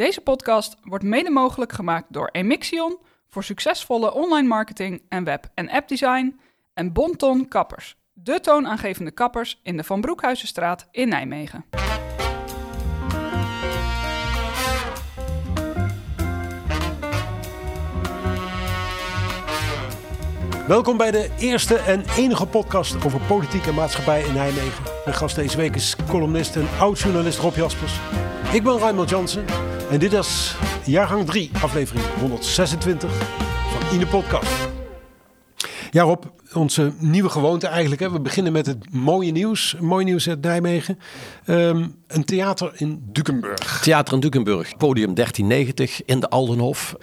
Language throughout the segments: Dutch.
Deze podcast wordt mede mogelijk gemaakt door Emixion voor succesvolle online marketing en web- en appdesign en Bonton Kappers, de toonaangevende kappers in de Van Broekhuizenstraat in Nijmegen. Welkom bij de eerste en enige podcast over politiek en maatschappij in Nijmegen. Mijn gast deze week is columnist en oud-journalist Rob Jaspers. Ik ben Raymond Jansen en dit is jaargang 3, aflevering 126 van Ine Podcast. Ja Rob, onze nieuwe gewoonte eigenlijk. Hè. We beginnen met het mooie nieuws. Mooi nieuws uit Nijmegen. Ehm, een theater in Dukenburg. Theater in Dukenburg, podium 1390 in de Aldenhof.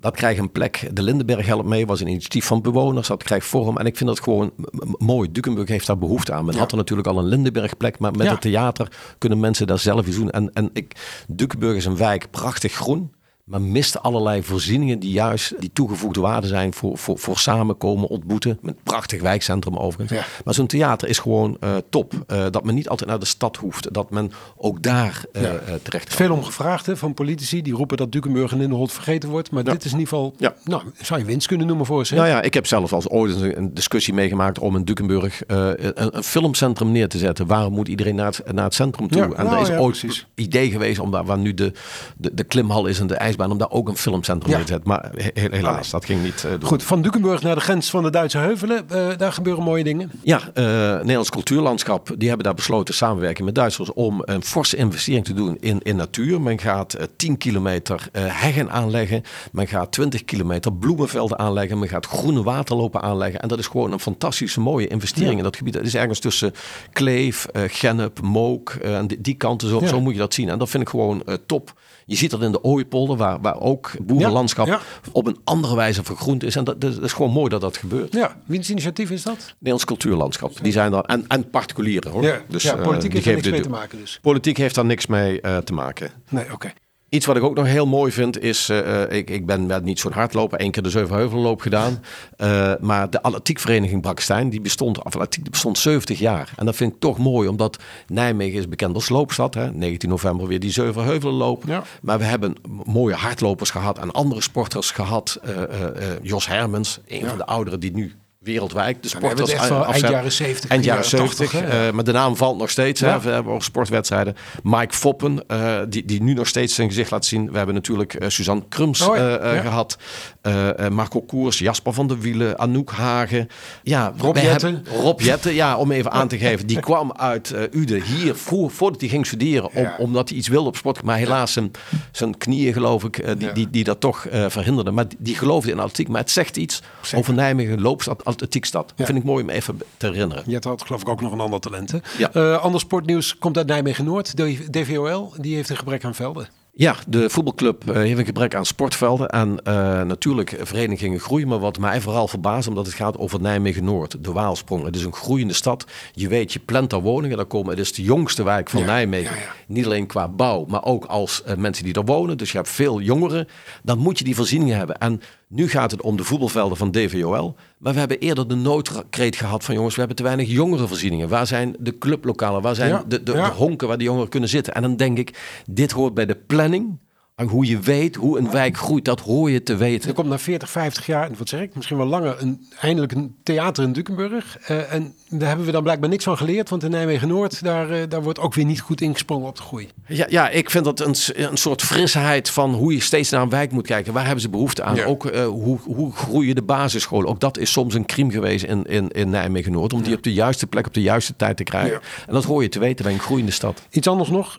Dat krijgt een plek. De Lindenberg helpt mee, was een initiatief van bewoners. Dat krijgt vorm. En ik vind dat gewoon mooi. Dukenburg heeft daar behoefte aan. Men had er natuurlijk al een Lindenberg plek, maar met Ja. het theater kunnen mensen daar zelf iets doen. En, en ik, Dukenburg is een wijk, prachtig groen. Maar mist allerlei voorzieningen die juist die toegevoegde waarde zijn voor, voor, voor samenkomen, ontmoeten. Met een prachtig wijkcentrum overigens. Ja. Maar zo'n theater is gewoon eh, top. Eh, dat men niet altijd naar de stad hoeft. Dat men ook daar Ja. eh, terecht kan. Veel om gevraagd hè, van politici die roepen dat Dukenburg en Lindenholt vergeten wordt. Maar dit is in ieder geval, Ja. nou, zou je winst kunnen noemen voor ze. Nou ja, ik heb zelf als ooit een, discussie meegemaakt om in Dukenburg een, een filmcentrum neer te zetten. Waarom moet iedereen naar het, naar het centrum toe? Ja, en nou er is ooit precies. idee geweest om daar waar nu de, de, de klimhal is en de ijsbaan, om daar ook een filmcentrum Ja. neer te zetten. Maar he- he- helaas, dat ging niet. eh. Goed, van Dukenburg naar de grens van de Duitse heuvelen. eh, daar gebeuren mooie dingen. Ja, eh Nederlands cultuurlandschap, die hebben daar besloten samenwerking met Duitsers om een forse investering te doen in, in natuur. Men gaat eh, 10 kilometer heggen aanleggen. Men gaat 20 kilometer bloemenvelden aanleggen. Men gaat groene waterlopen aanleggen. En dat is gewoon een fantastische mooie investering in dat gebied. Het is ergens tussen Kleef, Gennep, Mook en die, die kanten. Zo, Ja. zo moet je dat zien. En dat vind ik gewoon top. Je ziet dat in de Ooipolder, waar, waar ook boerenlandschap Ja, ja. op een andere wijze vergroend is. En dat, dat is gewoon mooi dat dat gebeurt. Ja, wiens initiatief is dat? Nederlands cultuurlandschap. Die zijn er. En, en particulieren hoor. Ja, Dus, ja eh, politiek die heeft er geven niks mee te maken dus. Politiek heeft daar niks mee eh, te maken. Nee, oké. Iets wat ik ook nog heel mooi vind is, eh, ik, ik ben wel niet zo'n hardloper, één keer de Zevenheuvelloop gedaan. Eh, maar de atletiekvereniging Brakstein, die bestond, atletiek, bestond 70 jaar. En dat vind ik toch mooi, omdat Nijmegen is bekend als loopstad. Hè? 19 november weer die Zevenheuvelloop. Ja. Maar we hebben mooie hardlopers gehad en andere sporters gehad. Eh, eh, eh, Jos Hermens, een van de ouderen die nu wereldwijd de echt wel afzet- eind jaren 70, Eind jaren jaren 80, 70. hè? eh, maar de naam valt nog steeds. Ja. Hè? We hebben ook sportwedstrijden. Mike Foppen, eh, die, die nu nog steeds zijn gezicht laat zien. We hebben natuurlijk eh, Suzanne Krums Oh ja, eh, eh, gehad. Eh, eh, Marco Koers, Jasper van der Wielen, Anouk Hagen. Ja, Rob Jetten. Rob Jetten, ja, om even aan te geven. Die kwam uit Uden hier voor, voordat hij ging studeren. Om, Ja. Omdat hij iets wilde op sport. Maar helaas zijn, zijn knieën, geloof ik, die, die, die dat toch verhinderden. Maar die, die geloofde in atletiek. Maar het zegt iets Zeker. over Nijmegen, loopstad, atletiekstad. Ja. Vind ik mooi om even te herinneren. Je had geloof ik ook nog een ander talent. Hè? Ja. Eh, ander sportnieuws komt uit Nijmegen-Noord. De DVOL, die heeft een gebrek aan velden. Ja, de voetbalclub eh, heeft een gebrek aan sportvelden. En eh, natuurlijk, verenigingen groeien. Maar wat mij vooral verbaast, omdat het gaat over Nijmegen-Noord, de Waalsprong. Het is een groeiende stad. Je weet, je plant daar woningen. Daar komen, het is de jongste wijk van Ja, Nijmegen. ja, ja. Niet alleen qua bouw, maar ook als mensen die er wonen. Dus je hebt veel jongeren. Dan moet je die voorzieningen hebben. En nu gaat het om de voetbalvelden van DVOL. Maar we hebben eerder de noodkreet gehad van jongens, we hebben te weinig jongerenvoorzieningen. Waar zijn de clublokalen? Waar zijn Ja, de, de, ja. de honken waar die jongeren kunnen zitten? En dan denk ik, dit hoort bij de planning. En hoe je weet hoe een wijk groeit, dat hoor je te Er weten. komt na 40, 50 jaar, en wat zeg ik, misschien wel langer, een, eindelijk een theater in Dukenburg. Eh, en daar hebben we dan blijkbaar niks van geleerd. Want in Nijmegen-Noord, daar, eh, daar wordt ook weer niet goed ingesprongen op de groei. Ja, ja, ik vind dat een, een soort frisheid van hoe je steeds naar een wijk moet kijken. Waar hebben ze behoefte aan? Ja. Ook eh, hoe, hoe groeien de basisscholen? Ook dat is soms een crime geweest in, in, in Nijmegen-Noord. Om die op de juiste plek op de juiste tijd te krijgen. Ja. En dat hoor je te weten bij een groeiende stad. Iets anders nog.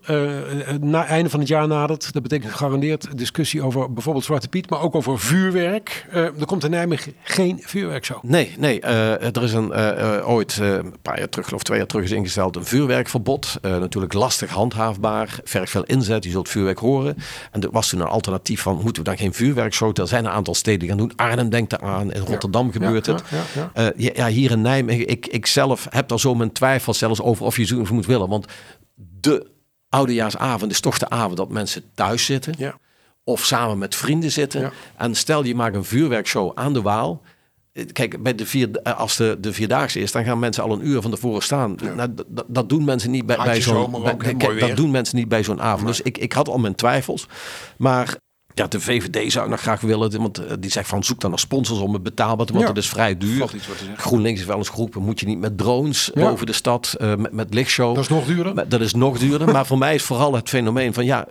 na einde van het jaar nadert. Dat betekent gegarandeerd discussie over bijvoorbeeld Zwarte Piet. Maar ook over vuurwerk. Eh, er komt in Nijmegen geen vuurwerkshow. Nee, nee. eh, er is een, eh, ooit een paar jaar terug, of twee jaar terug, is ingesteld een vuurwerkverbod. Natuurlijk lastig handhaafbaar, vergt veel inzet. Je zult vuurwerk horen. En er was toen een alternatief van, moeten we dan geen vuurwerkshow? Er zijn een aantal steden die gaan doen. Arnhem denkt eraan. In Rotterdam gebeurt ja, het. ja, ja. Ja, ja, hier in Nijmegen, ik, ik zelf heb daar zo mijn twijfels zelfs over of je zoiets moet willen. Want de oudejaarsavond is toch de avond dat mensen thuis zitten. Ja. Of samen met vrienden zitten. Ja. En stel je maakt een vuurwerkshow aan de Waal. Kijk, bij de vier, eh, als de, de vierdaagse is, dan gaan mensen al een uur van tevoren staan. Nou, dat, dat doen mensen niet bij, bij zo'n. bij- kijk, Dat doen mensen niet bij zo'n avond. Dus ik, ik had al mijn twijfels. Maar ja, de VVD zou ik nog graag willen. Want eh, die zegt van zoek dan naar sponsors om het betaalbaar te Want Ja. dat is vrij duur. GroenLinks is wel eens geroepen. Moet je niet met drones Ja. boven de stad eh, met, met lichtshow. Dat is nog duurder. Maar Dat is nog duurder. maar voor mij is vooral het fenomeen van ja,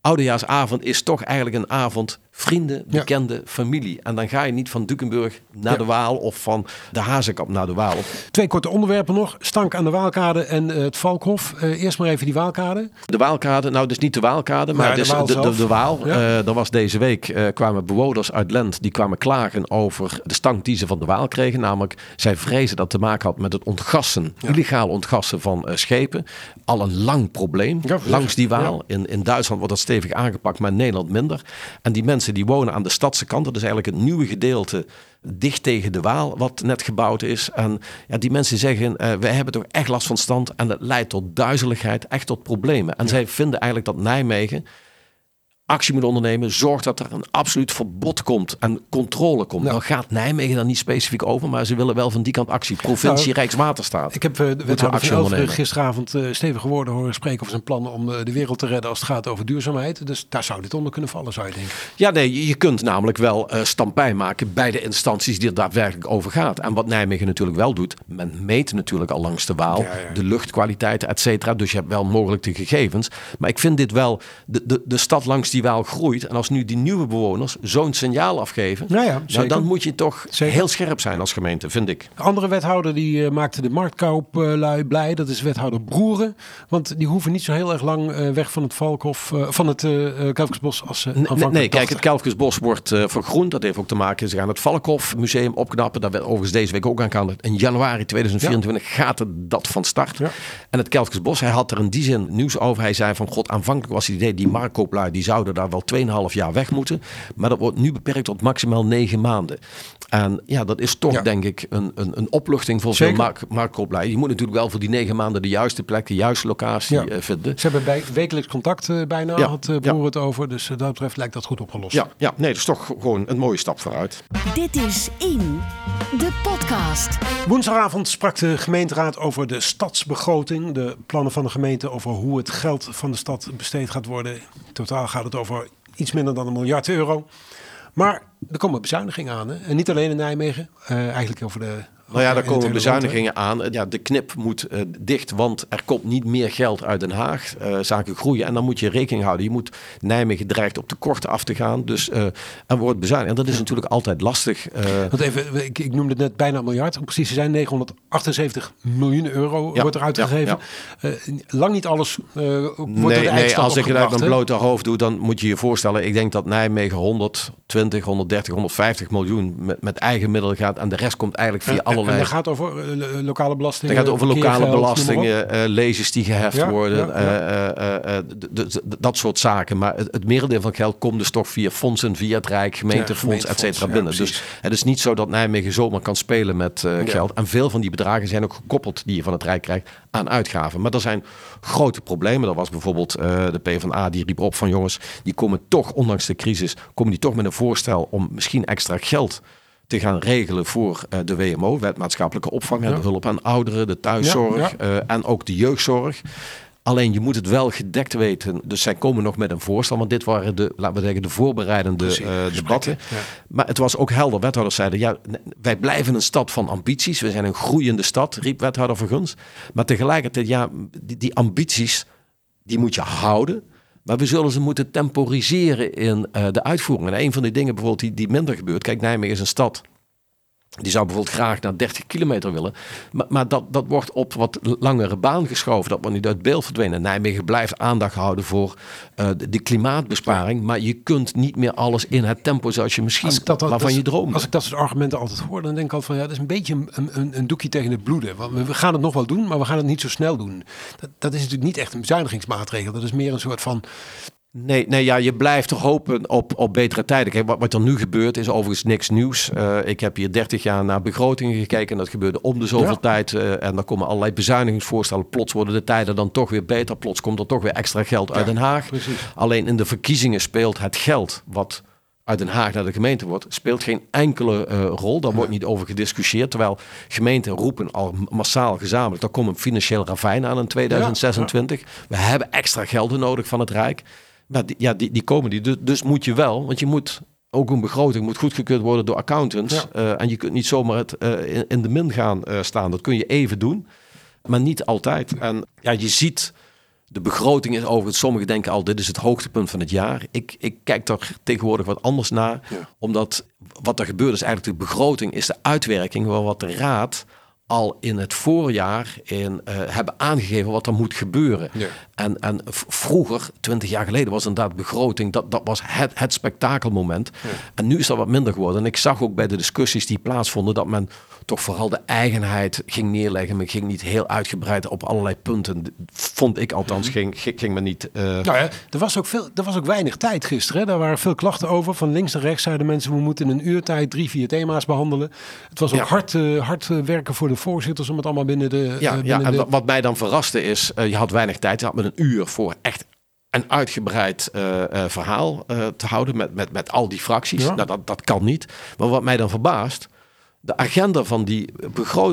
oudejaarsavond is toch eigenlijk een avond vrienden, Ja. bekende, familie. En dan ga je niet van Dukenburg naar Ja. de Waal of van de Hazekamp naar de Waal. Twee korte onderwerpen nog. Stank aan de Waalkade en eh, het Valkhof. Eh, eerst maar even die Waalkade. De Waalkade, nou dus niet de Waalkade, maar het de Waal de, de, Waal. Ja. Eh, er was deze week kwamen bewoners uit Lent die kwamen klagen over de stank die ze van de Waal kregen. Namelijk, zij vrezen dat te maken had met het ontgassen, illegaal ontgassen van schepen. Al een lang probleem langs die Waal. In, in Duitsland wordt dat stevig aangepakt, maar in Nederland minder. En die mensen die wonen aan de stadse kant, dat is eigenlijk het nieuwe gedeelte dicht tegen de Waal, wat net gebouwd is. En ja, die mensen zeggen, eh wij hebben toch echt last van stand en dat leidt tot duizeligheid, echt tot problemen. En zij vinden eigenlijk dat Nijmegen actie moet ondernemen, zorgt dat er een absoluut verbod komt en controle komt. Nou. Nou gaat Nijmegen daar niet specifiek over, maar ze willen wel van die kant actie. Provincie Nou, Rijkswaterstaat. Ik heb eh, de wethouder gisteravond eh, stevige woorden horen spreken over zijn plannen om eh, de wereld te redden als het gaat over duurzaamheid. Dus daar zou dit onder kunnen vallen, zou je denken. Ja, nee, je- kunt namelijk wel eh stampij maken bij de instanties die er daadwerkelijk over gaat. En wat Nijmegen natuurlijk wel doet, men meet natuurlijk al langs de Waal Ja, ja. de luchtkwaliteit, et cetera. Dus je hebt wel mogelijk de gegevens. Maar ik vind dit wel, de, de, de stad langs die Waal groeit. En als nu die nieuwe bewoners zo'n signaal afgeven, Nou ja, nou, dan moet je toch Zeker. heel scherp zijn als gemeente, vind ik. De andere wethouder die eh, maakte de marktkooplui blij. Dat is wethouder Broeren. Want die hoeven niet zo heel erg lang eh, weg van het Valkhof, eh, van het Kelkersbos als ze Nee, nee, nee, kijk, het Kelfkesbos wordt vergroend. Dat heeft ook te maken, ze gaan het Valkhof Museum opknappen. Daar werd overigens deze week ook aan gaan. In januari 2024 gaat het dat van start. Ja. En het Kelfkesbos, hij had er in die zin nieuws over. Hij zei van, god, aanvankelijk was het idee, die marktkooplui, die zouden daar wel 2,5 jaar weg moeten. Maar dat wordt nu beperkt tot maximaal 9 maanden. En ja, dat is toch, Ja. denk ik, een, een, een opluchting voor Zeker. veel mark, marktkooplui. Je moet natuurlijk wel voor die 9 maanden de juiste plek, de juiste locatie Ja. eh, vinden. Ze hebben bij, wekelijks contact eh, bijna, Ja, had eh, ja. Broer het over. Dus dat betreft lijkt dat goed opgelost. Ja, ja, nee, dat is toch gewoon een mooie stap vooruit. Dit is In, de podcast. Woensdagavond sprak de gemeenteraad over de stadsbegroting. De plannen van de gemeente over hoe het geld van de stad besteed gaat worden. In totaal gaat het over iets minder dan een miljard euro. Maar er komen bezuinigingen aan. Hè? En niet alleen in Nijmegen. eh, eigenlijk over de... Nou ja, daar komen bezuinigingen aan. Ja, de knip moet eh, dicht, want er komt niet meer geld uit Den Haag. eh, zaken groeien. En dan moet je rekening houden. Je moet Nijmegen dreigt op tekorten af te gaan. Dus eh, er wordt bezuinigd. En dat is natuurlijk altijd lastig. eh, Want even, ik, ik noemde het net bijna een miljard. Om precies te zijn, 978 miljoen euro Ja, wordt er uitgegeven. ja, Eh, lang niet alles eh, wordt de nee, nee, als ik het uit mijn blote hoofd doe, dan moet je je voorstellen. Ik denk dat Nijmegen 120, 130, 150 miljoen met, met eigen middelen gaat. En de rest komt eigenlijk via allerlei En dat gaat over eh, lo- lokale belastingen. Het gaat over lokale belastingen, eh lezers die geheft Ja, worden, ja, dat soort zaken. Maar het, het merendeel van geld komt dus toch via fondsen, via het Rijk, gemeentefonds, et cetera binnen. dus het is niet zo dat Nijmegen zomaar kan spelen met eh, geld. En veel van die bedragen zijn ook gekoppeld die je van het Rijk krijgt aan uitgaven. Maar er zijn grote problemen. Er was bijvoorbeeld de PvdA die riep op van jongens, die komen toch, ondanks de crisis, komen die toch met een voorstel om misschien extra geld te gaan regelen voor eh, de WMO, wet maatschappelijke opvang, Ja. de hulp aan ouderen, de thuiszorg Ja, ja. eh, en ook de jeugdzorg. Alleen je moet het wel gedekt weten. Dus zij komen nog met een voorstel. Want dit waren de, laten we zeggen, de voorbereidende Precies, eh, debatten. ja. Maar het was ook helder. Wethouders zeiden, ja, wij blijven een stad van ambities. We zijn een groeiende stad, riep wethouder Verguns. Maar tegelijkertijd, ja, die, die ambities, die moet je houden. Maar we zullen ze moeten temporiseren in eh, de uitvoering. En een van die dingen bijvoorbeeld die, die minder gebeurt. Kijk, Nijmegen is een stad. Die zou bijvoorbeeld graag naar 30 kilometer willen. Maar, maar dat, dat wordt op wat langere baan geschoven. Dat wordt niet uit beeld verdwenen. Nijmegen blijft aandacht houden voor eh, de, klimaatbesparing. Maar je kunt niet meer alles in het tempo zoals je misschien dat, waarvan dat- je droomt. Als ik dat soort argumenten altijd hoor, dan denk ik altijd van ja, dat is een beetje een, een, een doekje tegen het bloeden. Want we gaan het nog wel doen, maar we gaan het niet zo snel doen. Dat, dat is natuurlijk niet echt een bezuinigingsmaatregel. Dat is meer een soort van Nee, nee ja, je blijft toch hopen op, op betere tijden. Kijk, wat, wat er nu gebeurt is overigens niks nieuws. Eh, ik heb hier 30 jaar naar begrotingen gekeken en dat gebeurde om de zoveel Ja. tijd. eh, en dan komen allerlei bezuinigingsvoorstellen. Plots worden de tijden dan toch weer beter. Plots komt er toch weer extra geld uit Ja, Den Haag. precies. Alleen in de verkiezingen speelt het geld wat uit Den Haag naar de gemeente wordt, speelt geen enkele eh, rol. Daar wordt niet over gediscussieerd. Terwijl gemeenten roepen al massaal gezamenlijk, daar komt een financieel ravijn aan in 2026. We hebben extra gelden nodig van het Rijk. Maar die, ja, die, die komen die. Dus, dus moet je wel, want je moet ook een begroting moet goedgekeurd worden door accountants. Eh, en je kunt niet zomaar het eh, in, in de min gaan eh, staan. Dat kun je even doen, maar niet altijd. En ja, je ziet, de begroting is overigens, sommigen denken al, dit is het hoogtepunt van het jaar. Ik, ik kijk daar tegenwoordig wat anders naar. Omdat wat er gebeurt is eigenlijk de begroting, is de uitwerking van wat de raad al in het voorjaar in, hebben aangegeven wat er moet gebeuren. Ja. En, en vroeger, twintig jaar geleden, was inderdaad begroting, dat, dat was het, het spektakelmoment. En nu is dat wat minder geworden. En ik zag ook bij de discussies die plaatsvonden dat men toch vooral de eigenheid ging neerleggen. Men ging niet heel uitgebreid op allerlei punten. Vond ik althans, ging, ging, ging men niet... eh, Nou ja, er was ook, veel, er was ook weinig tijd gisteren. Hè? Daar waren veel klachten over. Van links naar rechts zeiden mensen... we moeten in een uur tijd drie, vier thema's behandelen. Het was ook Ja. hard, eh, hard eh, werken voor de voorzitters... om het allemaal binnen de... Ja, binnen ja en de- wat- mij dan verraste is, je had weinig tijd. Je had met een uur voor echt een uitgebreid eh, eh, verhaal eh, te houden met, met, met al die fracties. Ja. Nou, dat, dat kan niet. Maar wat mij dan verbaast, de agenda van die,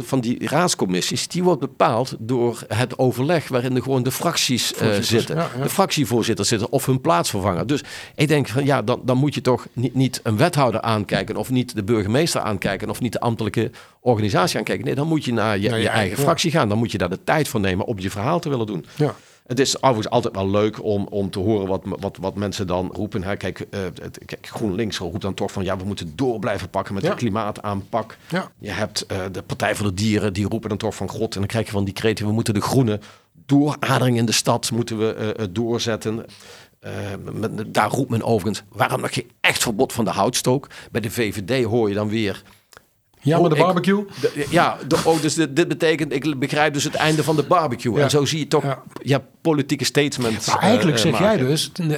van die raadscommissies, die wordt bepaald door het overleg waarin de, gewoon de fracties zitten. ja, ja. De fractievoorzitters zitten of hun plaatsvervanger. Dus ik denk van ja, dan, dan moet je toch niet, niet een wethouder aankijken of niet de burgemeester aankijken of niet de ambtelijke organisatie aankijken. Nee, dan moet je naar je, Naar je je eigen, eigen fractie gaan. Dan moet je daar de tijd voor nemen om je verhaal te willen doen. Ja. Het is overigens altijd wel leuk om, om te horen wat, wat, wat mensen dan roepen. Hè, Kijk, het- kijk, GroenLinks roept dan toch van ja, we moeten door blijven pakken met Ja. de klimaataanpak. Ja. Je hebt eh, de Partij voor de Dieren, die roepen dan toch van god. En dan krijg je van die kreten, we moeten de groene dooradering in de stad moeten we eh, doorzetten. Met- daar roept men overigens, waarom nog geen echt verbod van de houtstook? Bij de VVD hoor je dan weer, Ja, maar de Oh, ik- barbecue. de- ja, de, oh, dus dit, dit betekent, ik begrijp dus het einde van de barbecue. Ja. En zo zie je toch Ja. ja. politieke statements. Maar eigenlijk eh, zeg jij dus eh,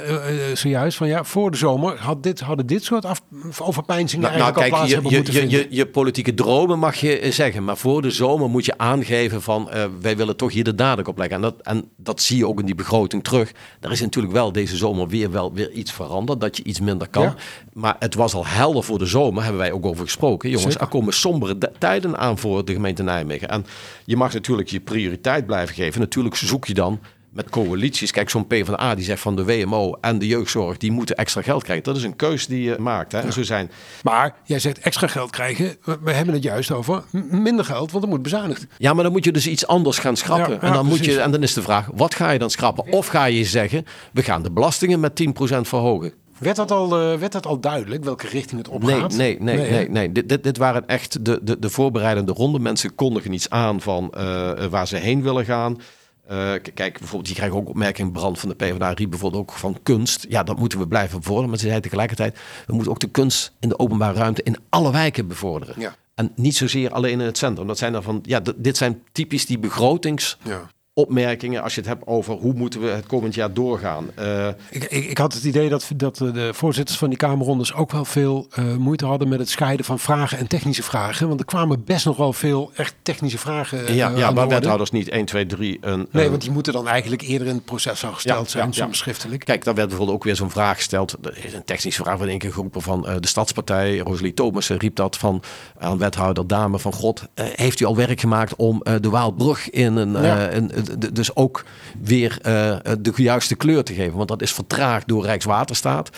eh, zojuist van ja, voor de zomer had dit, hadden dit soort af, overpeinzingen Nou, nou, eigenlijk al kijk, plaats je, hebben je, moeten je, je, je politieke dromen mag je zeggen, maar voor de zomer moet je aangeven van wij willen toch hier de nadruk op leggen. En dat, en dat zie je ook in die begroting terug. Er is natuurlijk wel deze zomer weer wel weer iets veranderd, dat je iets minder kan. Ja. Maar het was al helder voor de zomer, hebben wij ook over gesproken. Jongens, Zeker. er komen sombere de- tijden aan voor de gemeente Nijmegen. En je mag natuurlijk je prioriteit blijven geven. Natuurlijk zoek je dan met coalities. Kijk, zo'n PvdA die zegt van de WMO en de jeugdzorg, die moeten extra geld krijgen. Dat is een keus die je maakt. Hè? En zo zijn Maar jij zegt extra geld krijgen. We, hebben het juist over minder geld, want er moet bezuinigd. Ja, maar dan moet je dus iets anders gaan schrappen. Ja, ja, en, dan moet je, en dan is de vraag, wat ga je dan schrappen? Of ga je zeggen, we gaan de belastingen met 10% verhogen? Werd dat al, eh, werd dat al duidelijk welke richting het Nee, opgaat? nee, nee, nee. hè? nee, Dit, dit, dit waren echt de, de, de voorbereidende ronde. Mensen kondigen iets aan van eh, waar ze heen willen gaan. Eh, kijk, bijvoorbeeld, je krijgt ook opmerking, Brand van de PvdA riep bijvoorbeeld ook van kunst. Ja, dat moeten we blijven bevorderen. Maar ze zei tegelijkertijd, we moeten ook de kunst in de openbare ruimte in alle wijken bevorderen. Ja. En niet zozeer alleen in het centrum. Dat zijn dan van, ja, dit zijn typisch die begrotings Ja. Opmerkingen als je het hebt over hoe moeten we het komend jaar doorgaan. Eh, Ik, ik, ik had het idee dat, dat eh, de voorzitters van die Kamerrondes ook wel veel eh, moeite hadden met het scheiden van vragen en technische vragen. Want er kwamen best nog wel veel echt technische vragen. eh, ja, aan ja, maar wethouders niet 1, 2, 3. Een, Nee, een- want die moeten dan eigenlijk eerder in het proces al gesteld Ja, zijn, ja, ja. soms schriftelijk. Kijk, daar werd bijvoorbeeld ook weer zo'n vraag gesteld. Is een technische vraag van één keer geroepen van eh, de Stadspartij. Rosalie Thomas riep dat van aan wethouder Dame van God. eh, heeft u al werk gemaakt om eh, de Waalbrug in een, eh, een- eh, dus ook weer eh, de juiste kleur te geven? Want dat is vertraagd door Rijkswaterstaat.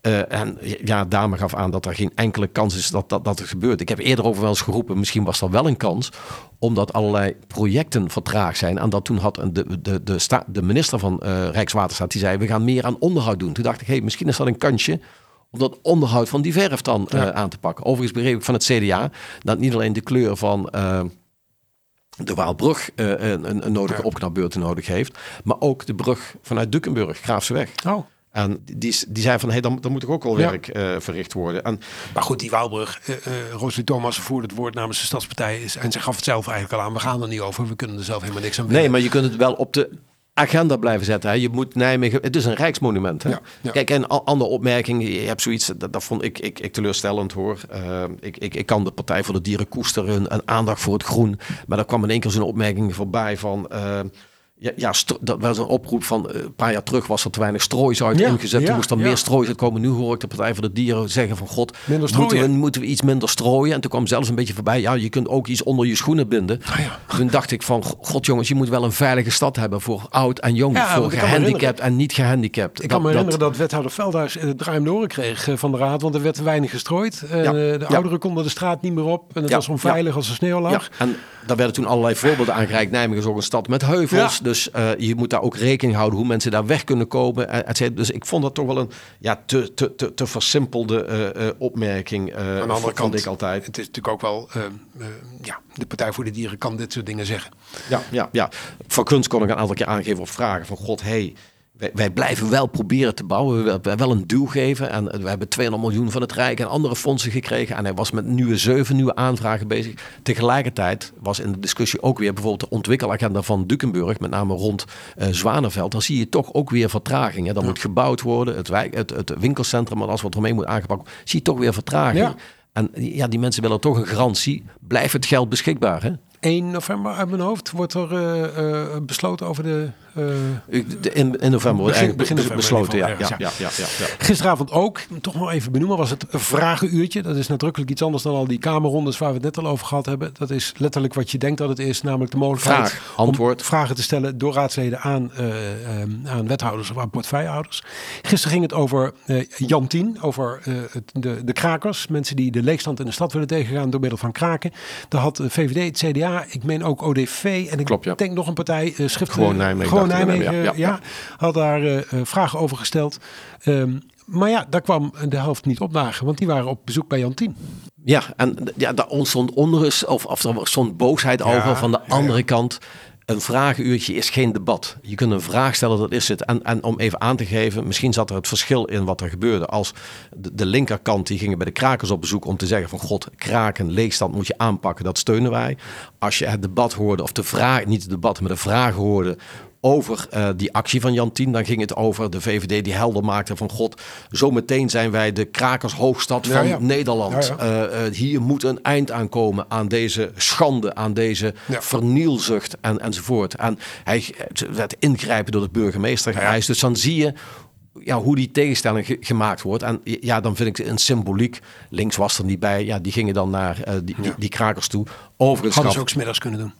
Eh, en ja, Dame gaf aan dat er geen enkele kans is dat, dat dat er gebeurt. Ik heb eerder over wel eens geroepen, misschien was dat wel een kans, omdat allerlei projecten vertraagd zijn. En dat toen had de, de, de, sta, de minister van eh, Rijkswaterstaat, die zei, we gaan meer aan onderhoud doen. Toen dacht ik, hey, misschien is dat een kansje om dat onderhoud van die verf dan aan te pakken. Overigens begreep ik van het CDA dat niet alleen de kleur van... de Waalbrug eh, een, een, een nodige opknapbeurt nodig heeft. Maar ook de brug vanuit Dukenburg, Graafseweg. Oh. En die, die zei van, hé, dan, dan moet er ook al Ja. werk eh, verricht worden. En Maar goed, die Waalbrug, Rosalie Thomas voerde het woord namens de Stadspartij. Is, en ze gaf het zelf eigenlijk al aan. We gaan er niet over. We kunnen er zelf helemaal niks aan Nee, maar je kunt het wel op de agenda blijven zetten. Hè. Je moet Nijmegen, het is een rijksmonument. Hè. Ja, ja. Kijk, en andere opmerkingen. Je hebt zoiets, dat, dat vond ik, ik, ik teleurstellend hoor. Eh, ik, ik, ik kan de Partij voor de Dieren koesteren, een aandacht voor het groen. Maar daar kwam in één keer zo'n opmerking voorbij van... eh, Ja, ja dat was een oproep van eh, een paar jaar terug was er te weinig strooizout Ja, ingezet. ja, Toen moest er meer strooizout komen. Nu hoor ik de Partij voor de Dieren zeggen van god, Minder moeten we, moeten we iets minder strooien. En toen kwam zelfs een beetje voorbij, ja je kunt ook iets onder je schoenen binden. Ah, ja. Toen dacht ik van god jongens, je moet wel een veilige stad hebben voor oud en jong. Voor gehandicapt en niet gehandicapt. Ik kan me herinneren dat, wethouder Veldhuis het draai de oren kreeg eh, van de raad, want er werd te weinig gestrooid. Eh, de ouderen konden de straat niet meer op en het was onveilig als er sneeuw lag. Ja, en daar werden toen allerlei voorbeelden aangereikt. Nijmegen is ook een stad met heuvels. Dus eh, je moet daar ook rekening houden hoe mensen daar weg kunnen komen. eh, et. Dus ik vond dat toch wel een ja, te, te, te, te versimpelde eh, opmerking. Aan de andere vond kant, ik altijd. het is natuurlijk ook wel, ja, de Partij voor de Dieren kan dit soort dingen zeggen. Ja, ja, ja. Van kunst kon ik een aantal keer aangeven op vragen van god, hey, wij, wij blijven wel proberen te bouwen. We willen wel een duw geven. En we hebben 200 miljoen van het Rijk en andere fondsen gekregen. En hij was met nieuwe zeven nieuwe aanvragen bezig. Tegelijkertijd was in de discussie ook weer bijvoorbeeld de ontwikkelagenda van Dukenburg, met name rond eh Zwanenveld. Dan zie je toch ook weer vertraging. Hè. Dan moet gebouwd worden, het, wijk, het, het winkelcentrum en alles wat ermee moet aangepakt worden, zie je toch weer vertraging. Ja. En ja, die mensen willen toch een garantie. Blijft het geld beschikbaar? Hè? 1 november uit mijn hoofd wordt er eh, eh, besloten over de... eh, In, in november Begin- eigenlijk begin november besloten. Ja, ja, ja, ja. Gisteravond ook, toch nog even benoemen, was het vragenuurtje. Dat is nadrukkelijk iets anders dan al die kamerrondes waar we het net al over gehad hebben. Dat is letterlijk wat je denkt dat het is, namelijk de mogelijkheid Vraag, antwoord. om vragen te stellen door raadsleden aan, eh, eh, aan wethouders of aan portefeuillehouders. Gisteren ging het over eh, Jan 10, over het, de, de krakers. Mensen die de leegstand in de stad willen tegengaan door middel van kraken. Daar had de VVD, het CDA, ik meen ook ODV en ik Klopt, denk nog een partij, schrift, Gewoon Nijmegen, Gewoon ik, Nijmegen, ja, had daar eh, eh, vragen over gesteld. Ehm, maar ja, daar kwam de helft niet opdagen, want die waren op bezoek bij Jan 10. Ja, en ja, daar ontstond onrust of, of er stond boosheid over. Van de andere kant, een vragenuurtje is geen debat. Je kunt een vraag stellen, dat is het. En, en om even aan te geven, misschien zat er het verschil in wat er gebeurde. Als de, de linkerkant, die gingen bij de krakers op bezoek om te zeggen van... God, kraken, leegstand moet je aanpakken, dat steunen wij. Als je het debat hoorde, of de vraag, niet het debat, maar de vraag hoorde over eh, die actie van Jan Tien. Dan ging het over de VVD die helder maakte van god, zometeen zijn wij de krakershoofdstad van ja. Nederland. Ja. Eh, eh, hier moet een eind aankomen aan deze schande, aan deze vernielzucht en, enzovoort. En hij het werd ingrijpen door de burgemeester. Dus dan zie je ja, hoe die tegenstelling ge- gemaakt wordt. En ja, dan vind ik een symboliek. Links was er niet bij. Ja, die gingen dan naar die, die, die krakers toe. Overigens Hadden ze ook smiddags kunnen doen.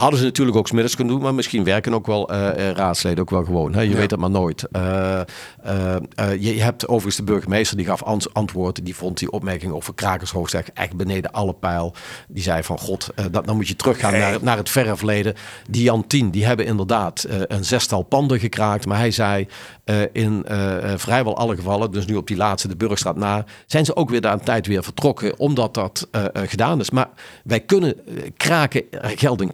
Hadden ze natuurlijk ook smiddags kunnen doen, maar misschien werken ook wel eh, eh, raadsleden ook wel gewoon. Hè? Je Ja. weet het maar nooit. Eh, je, hebt overigens de burgemeester die gaf antwoord. Die vond die opmerking over Krakershoofdweg echt beneden alle pijl. Die zei van god, dat, dan moet je teruggaan naar, naar het verre verleden. Die Jan 10, die hebben inderdaad een zestal panden gekraakt. Maar hij zei in vrijwel alle gevallen, dus nu op die laatste de Burgstraat na, zijn ze ook weer daar een tijd weer vertrokken, omdat dat gedaan is. Maar wij kunnen kraken, er geldt een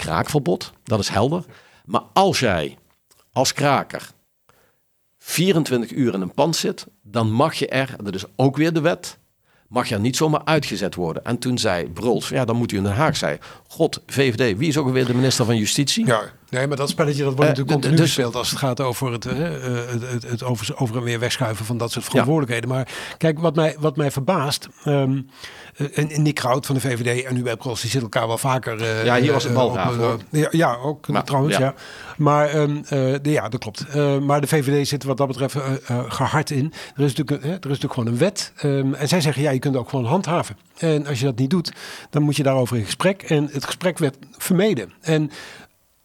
dat is helder. Maar als jij als kraker 24 uur in een pand zit, dan mag je er, dat is ook weer de wet, mag je er niet zomaar uitgezet worden. En toen zei Bruls, ja, dan moet u in Den Haag zijn. God, VVD, wie is ook alweer de minister van Justitie? Ja, nee, maar dat spelletje dat wordt Eh, natuurlijk continu dus- gespeeld als het gaat over het, eh, het, het, het over, over en weer wegschuiven van dat soort verantwoordelijkheden. Maar kijk, wat mij, wat mij verbaast, ehm, eh, en en Nick Kraut van de VVD en Hubert Bruls, die zitten elkaar wel vaker. eh, Ja, hier was het eh, balgraaf, op, eh, ja, ja, ook Maar, trouwens, ja. ja. Maar ehm, eh, de, ja, dat klopt. Eh, maar de VVD zit wat dat betreft eh, eh, gehard in. Er is natuurlijk, er is natuurlijk gewoon een wet. ehm, en zij zeggen, ja, je kunt ook gewoon handhaven. En als je dat niet doet, dan moet je daarover in gesprek. En het gesprek werd vermeden. En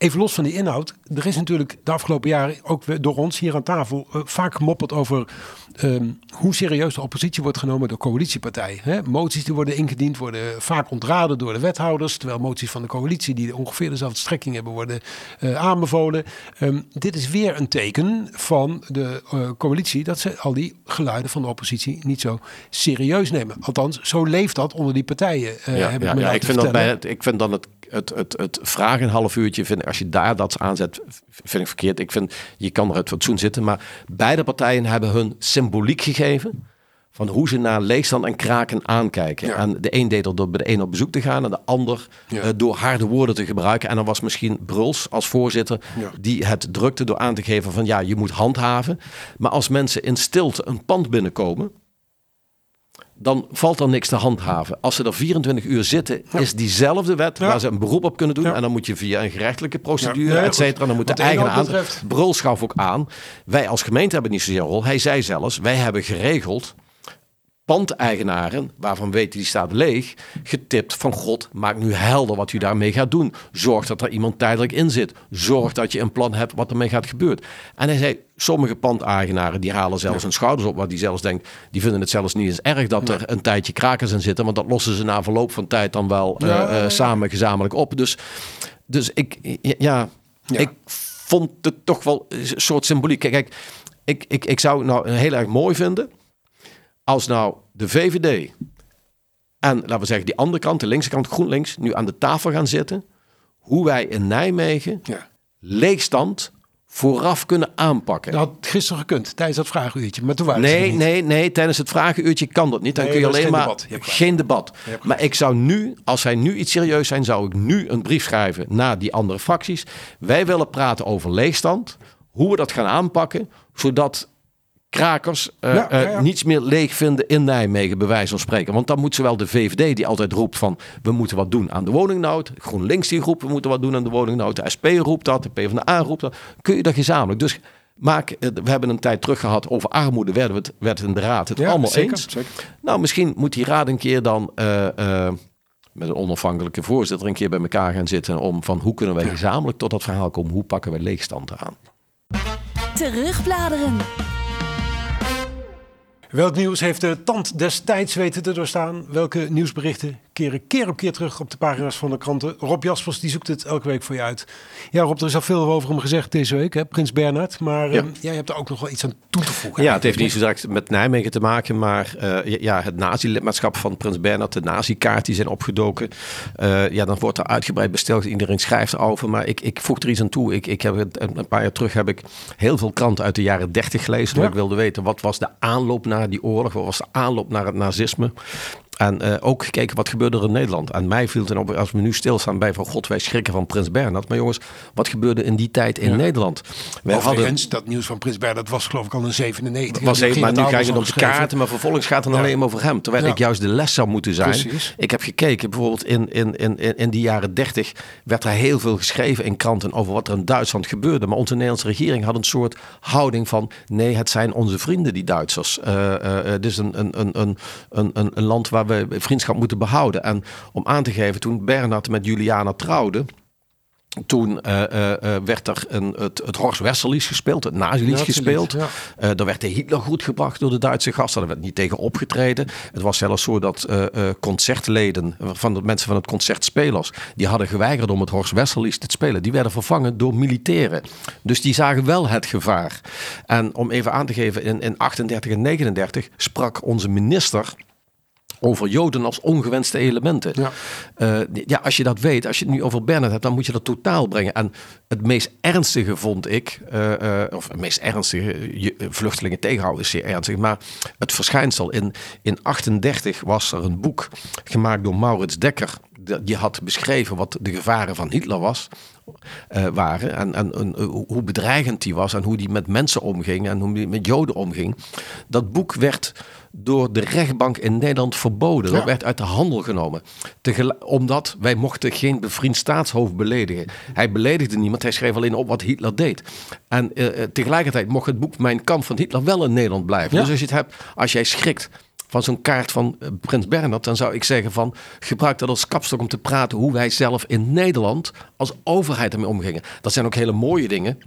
Even los van die inhoud. Er is natuurlijk de afgelopen jaren ook door ons hier aan tafel eh, vaak gemopperd over ehm, hoe serieus de oppositie wordt genomen door coalitiepartijen. Hè? Moties die worden ingediend worden vaak ontraden door de wethouders. Terwijl moties van de coalitie die ongeveer dezelfde strekking hebben worden eh, aanbevolen. Ehm, dit is weer een teken van de eh, coalitie dat ze al die geluiden van de oppositie niet zo serieus nemen. Althans, zo leeft dat onder die partijen. Ja, heb ja, ja, ik, vind dat bij het, ik vind dan het, het, het, het vragen een half uurtje, vind, ik- als je daar dat aanzet, vind ik verkeerd. Ik vind, je kan er het fatsoen zitten, maar beide partijen hebben hun symboliek gegeven van hoe ze naar leegstand en kraken aankijken. Ja. En de een deed dat door bij de een op bezoek te gaan en de ander Ja. eh, door harde woorden te gebruiken. En dan was misschien Bruls als voorzitter Ja. die het drukte door aan te geven van ja, je moet handhaven. Maar als mensen in stilte een pand binnenkomen, dan valt er niks te handhaven. Als ze er 24 uur zitten, is diezelfde wet Ja. waar ze een beroep op kunnen doen. Ja. En dan moet je via een gerechtelijke procedure, et cetera. Dan moet de eigenaar aan. Brul schaf ook aan. Wij als gemeente hebben niet zozeer een rol. Hij zei zelfs, wij hebben geregeld pandeigenaren, waarvan weten die staat leeg, getipt van God, maak nu helder wat u daarmee gaat doen. Zorg dat er iemand tijdelijk in zit. Zorg dat je een plan hebt wat ermee gaat gebeuren. En hij zei, sommige pandeigenaren die halen zelfs hun schouders op, wat die zelfs denkt, die vinden het zelfs niet eens erg dat er een tijdje krakers in zitten, want dat lossen ze na verloop van tijd dan wel eh, Ja, eh, ja, ja. samen gezamenlijk op. Dus, dus ik, ja, ik vond het toch wel een soort symboliek. Kijk, kijk ik, ik, ik zou het nou heel erg mooi vinden als nou de VVD en laten we zeggen die andere kant, de linkse kant, GroenLinks, nu aan de tafel gaan zitten, hoe wij in Nijmegen Ja. leegstand vooraf kunnen aanpakken. Dat had gisteren gekund tijdens dat vragenuurtje, maar toen waren Nee, niet. nee, nee, tijdens het vragenuurtje kan dat niet. Dan Nee, kun je alleen geen maar debat. Je geen debat. Maar ik zou nu, als zij nu iets serieus zijn, zou ik nu een brief schrijven naar die andere fracties. Wij willen praten over leegstand, hoe we dat gaan aanpakken, zodat krakers eh, Ja, ja, eh, niets meer leeg vinden in Nijmegen, bij wijze van spreken. Want dan moet zowel de VVD, die altijd roept van we moeten wat doen aan de woningnood, GroenLinks die roept we moeten wat doen aan de woningnood, de SP roept dat, de PvdA roept dat, kun je dat gezamenlijk. Dus maak, eh, we hebben een tijd terug gehad over armoede, werden we het, werd in de raad het Ja, allemaal zeker, eens. zeker. Nou, misschien moet die raad een keer dan eh, eh, met een onafhankelijke voorzitter een keer bij elkaar gaan zitten om van hoe kunnen wij gezamenlijk tot dat verhaal komen, hoe pakken wij leegstand aan. Terugbladeren. Welk nieuws heeft de tand destijds weten te doorstaan? Welke nieuwsberichten keren keer op keer terug op de pagina's van de kranten? Rob Jaspers die zoekt het elke week voor je uit. Ja Rob, er is al veel over hem gezegd deze week, hè? Prins Bernhard. Maar Ja. ehm, jij hebt er ook nog wel iets aan toe te voegen. Ja, het heeft niet zo direct met Nijmegen te maken, maar eh, ja, het nazi-lidmaatschap van Prins Bernhard, de nazi-kaart die zijn opgedoken. Eh, ja, dan wordt er uitgebreid besteld. Iedereen schrijft erover, maar ik, ik voeg er iets aan toe. Ik, ik heb een paar jaar terug heb ik heel veel kranten uit de jaren 30 gelezen. Ja. Ik wilde weten wat was de aanloop naar die oorlog, wat was de aanloop naar het nazisme. En eh, ook gekeken wat gebeurde er in Nederland. En mij viel ten op, als we nu stilstaan bij van god, wij schrikken van Prins Bernhard. Maar jongens, wat gebeurde in die tijd in Ja. Nederland? Wij hadden dat nieuws van Prins Bernhard was geloof ik al in 97. was En even, maar nu het ga je het op de kaarten, maar vervolgens gaat het Ja. alleen maar over hem. Terwijl Ja. ik juist de les zou moeten zijn. Precies. Ik heb gekeken, bijvoorbeeld in, in, in, in in die jaren 30 werd er heel veel geschreven in kranten over wat er in Duitsland gebeurde. Maar onze Nederlandse regering had een soort houding van nee, het zijn onze vrienden, die Duitsers. Eh, eh, eh, het is een, een, een, een, een, een, een land waar we vriendschap moeten behouden. En om aan te geven, toen Bernhard met Juliana trouwde. Toen eh, eh, eh, werd er een, het, het Horst Wessellied gespeeld, het nazi-lied gespeeld. ja. Daar werd de Hitler goed gebracht door de Duitse gasten. Daar werd niet tegen opgetreden. Het was zelfs zo dat concertleden, van de mensen van het concertspelers, die hadden geweigerd om het Horst Wessellied te spelen. Die werden vervangen door militairen. Dus die zagen wel het gevaar. En om even aan te geven, in, in 38 en 39 sprak onze minister over Joden als ongewenste elementen. Ja. Eh, ja, als je dat weet, als je het nu over Bernard hebt, dan moet je dat totaal brengen. En het meest ernstige vond ik, eh, eh, of het meest ernstige, je, vluchtelingen tegenhouden is zeer ernstig, maar het verschijnsel in, in 38 was er een boek gemaakt door Maurits Dekker. De- Die had beschreven wat de gevaren van Hitler was, waren. En, en, en, hoe bedreigend die was en hoe die met mensen omging en hoe die met Joden omging. Dat boek werd door de rechtbank in Nederland verboden. Dat werd uit de handel genomen. Tegel- omdat wij mochten geen bevriend staatshoofd beledigen. Hij beledigde niemand, hij schreef alleen op wat Hitler deed. En eh, eh, tegelijkertijd mocht het boek Mijn Kamp van Hitler wel in Nederland blijven. Ja. Dus als je het hebt, als jij schrikt van zo'n kaart van eh, Prins Bernhard, dan zou ik zeggen van gebruik dat als kapstok om te praten hoe wij zelf in Nederland als overheid ermee omgingen. Dat zijn ook hele mooie dingen.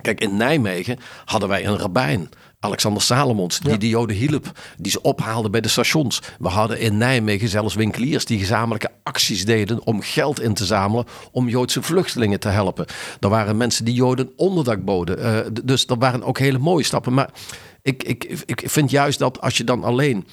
Kijk, in Nijmegen hadden wij een rabbijn. Alexander Salomons, die de Joden hielp, die ze ophaalde bij de stations. We hadden in Nijmegen zelfs winkeliers die gezamenlijke acties deden om geld in te zamelen om Joodse vluchtelingen te helpen. Er waren mensen die Joden onderdak boden. Eh, dus dat waren ook hele mooie stappen. Maar ik, ik, ik vind juist dat als je dan alleen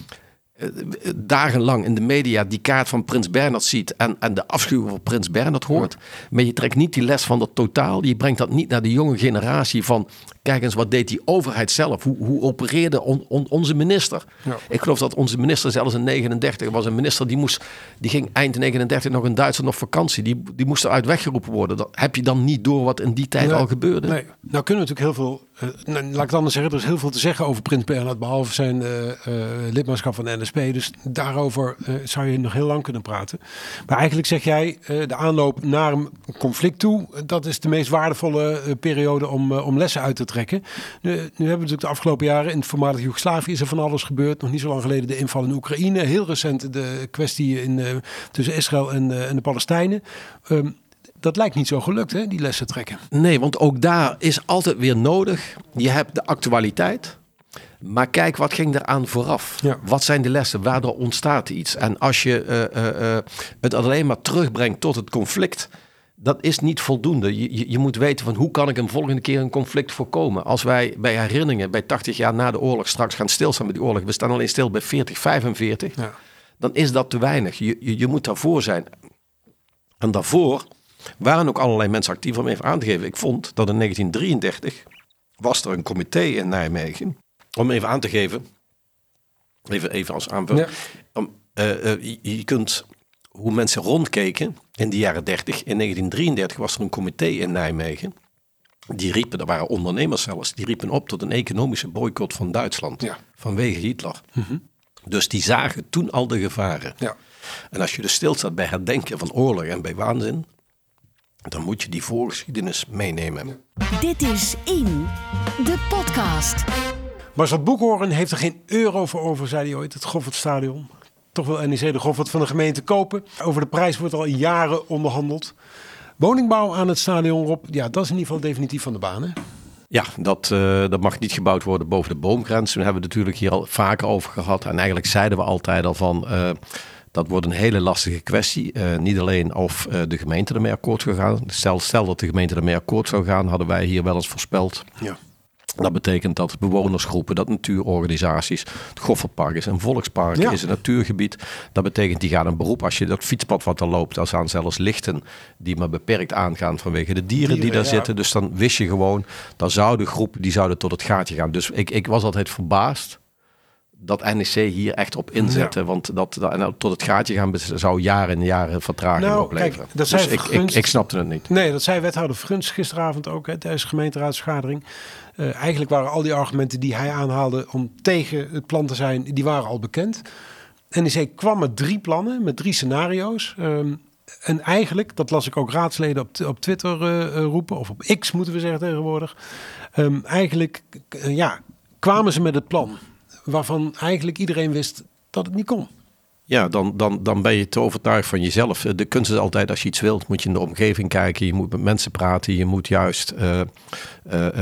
dagenlang in de media die kaart van Prins Bernhard ziet en, en de afschuw voor Prins Bernhard hoort. Maar je trekt niet die les van dat totaal. Je brengt dat niet naar de jonge generatie van kijk eens wat deed die overheid zelf. Hoe, hoe opereerde on- on- onze minister? Ja. Ik geloof dat onze minister zelfs in 39 was een minister die moest, die ging eind 39 nog in Duitsland op vakantie. Die, die moest eruit weggeroepen worden. Dat heb je dan niet door wat in die tijd Nee, al gebeurde. Nee. Nou kunnen we natuurlijk heel veel eh, nou, laat ik het anders zeggen, er is heel veel te zeggen over Prins Bernhard, behalve zijn eh, eh, lidmaatschap van de NSP. Dus daarover zou je nog heel lang kunnen praten. Maar eigenlijk zeg jij, de aanloop naar een conflict toe, dat is de meest waardevolle periode om, om lessen uit te trekken. Nu, hebben we natuurlijk de afgelopen jaren in het voormalig Joegoslavië is er van alles gebeurd. Nog niet zo lang geleden de inval in Oekraïne. Heel recent de kwestie in, tussen Israël en, en de Palestijnen. Ehm, dat lijkt niet zo gelukt, hè, die lessen trekken. Nee, want ook daar is altijd weer nodig. Je hebt de actualiteit. Maar kijk, wat ging eraan vooraf? Ja. Wat zijn de lessen? Waardoor ontstaat iets? En als je eh, eh, eh, het alleen maar terugbrengt tot het conflict, dat is niet voldoende. Je, je, je moet weten van hoe kan ik een volgende keer een conflict voorkomen. Als wij bij herinneringen, bij 80 jaar na de oorlog straks gaan stilstaan met die oorlog, we staan alleen stil bij 40, 45, Ja. dan is dat te weinig. Je, je, je moet daarvoor zijn. En daarvoor waren ook allerlei mensen actief om even aan te geven. Ik vond dat in 1933 was er een comité in Nijmegen. Om even aan te geven. Even, even als aanvulling. Ja. Eh, eh, je, je kunt hoe mensen rondkeken in de jaren 30. In 1933 was er een comité in Nijmegen. Die riepen, er waren ondernemers zelfs, die riepen op tot een economische boycott van Duitsland. Ja. Vanwege Hitler. Dus die zagen toen al de gevaren. Ja. En als je dus stilstaat bij herdenken van oorlog en bij waanzin, dan moet je die voorgeschiedenis meenemen. Dit is In, de podcast. Marcel Boekhoorn heeft er geen euro voor over, zei hij ooit, het Goffertstadion. Toch wil NEC de Goffert van de gemeente kopen. Over de prijs wordt al jaren onderhandeld. Woningbouw aan het stadion, Rob, ja, dat is in ieder geval definitief van de baan, hè? Ja, dat, eh, dat mag niet gebouwd worden boven de boomgrens. Daar hebben we het natuurlijk hier al vaker over gehad. En eigenlijk zeiden we altijd al van... eh, dat wordt een hele lastige kwestie. Eh, niet alleen of eh, de gemeente ermee akkoord zou gaan. Stel, stel dat de gemeente ermee akkoord zou gaan, hadden wij hier wel eens voorspeld. Ja. Dat betekent dat bewonersgroepen, dat natuurorganisaties, het Goffertpark is een volkspark, Ja. is een natuurgebied. Dat betekent die gaan een beroep. Als je dat fietspad wat er loopt, daar staan zelfs lichten die maar beperkt aangaan vanwege de dieren, die daar ja. zitten. Dus dan wist je gewoon, dan zouden groepen die zouden tot het gaatje gaan. Dus ik, ik was altijd verbaasd dat NEC hier echt op inzette. Want dat, dat, en tot het gaatje gaan zou jaren en jaren vertraging Nou, opleveren. kijk, dat dus ik, ik, ik snapte het niet. Nee, dat zei wethouder Fruns gisteravond ook hè, tijdens de gemeenteraadsvergadering. Eh, eigenlijk waren al die argumenten die hij aanhaalde om tegen het plan te zijn, die waren al bekend. NEC kwam met drie plannen, met drie scenario's. Ehm, en eigenlijk, dat las ik ook raadsleden op, op Twitter eh, eh, roepen, of op X moeten we zeggen tegenwoordig. Ehm, eigenlijk, ja, kwamen ze met het plan waarvan eigenlijk iedereen wist dat het niet kon. Ja, dan, dan, dan ben je te overtuigd van jezelf. De kunst is altijd, als je iets wilt, moet je in de omgeving kijken. Je moet met mensen praten. Je moet juist eh, eh,